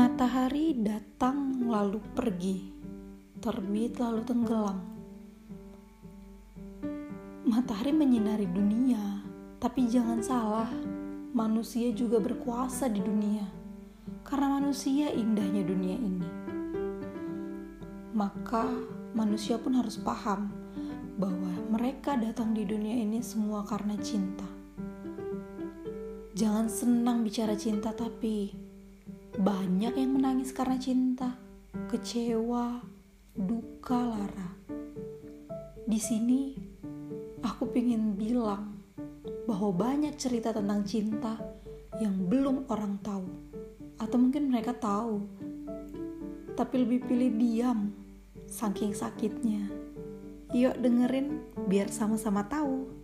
Matahari datang lalu pergi, terbit lalu tenggelam. Matahari menyinari dunia, tapi jangan salah, manusia juga berkuasa di dunia. Karena manusia indahnya dunia ini. Maka manusia pun harus paham bahwa mereka datang di dunia ini semua karena cinta. Jangan senang bicara cinta tapi banyak yang menangis karena cinta, kecewa, duka, lara. Di sini, aku ingin bilang bahwa banyak cerita tentang cinta yang belum orang tahu, atau mungkin mereka tahu, tapi lebih pilih diam, saking sakitnya. Yuk dengerin biar sama-sama tahu.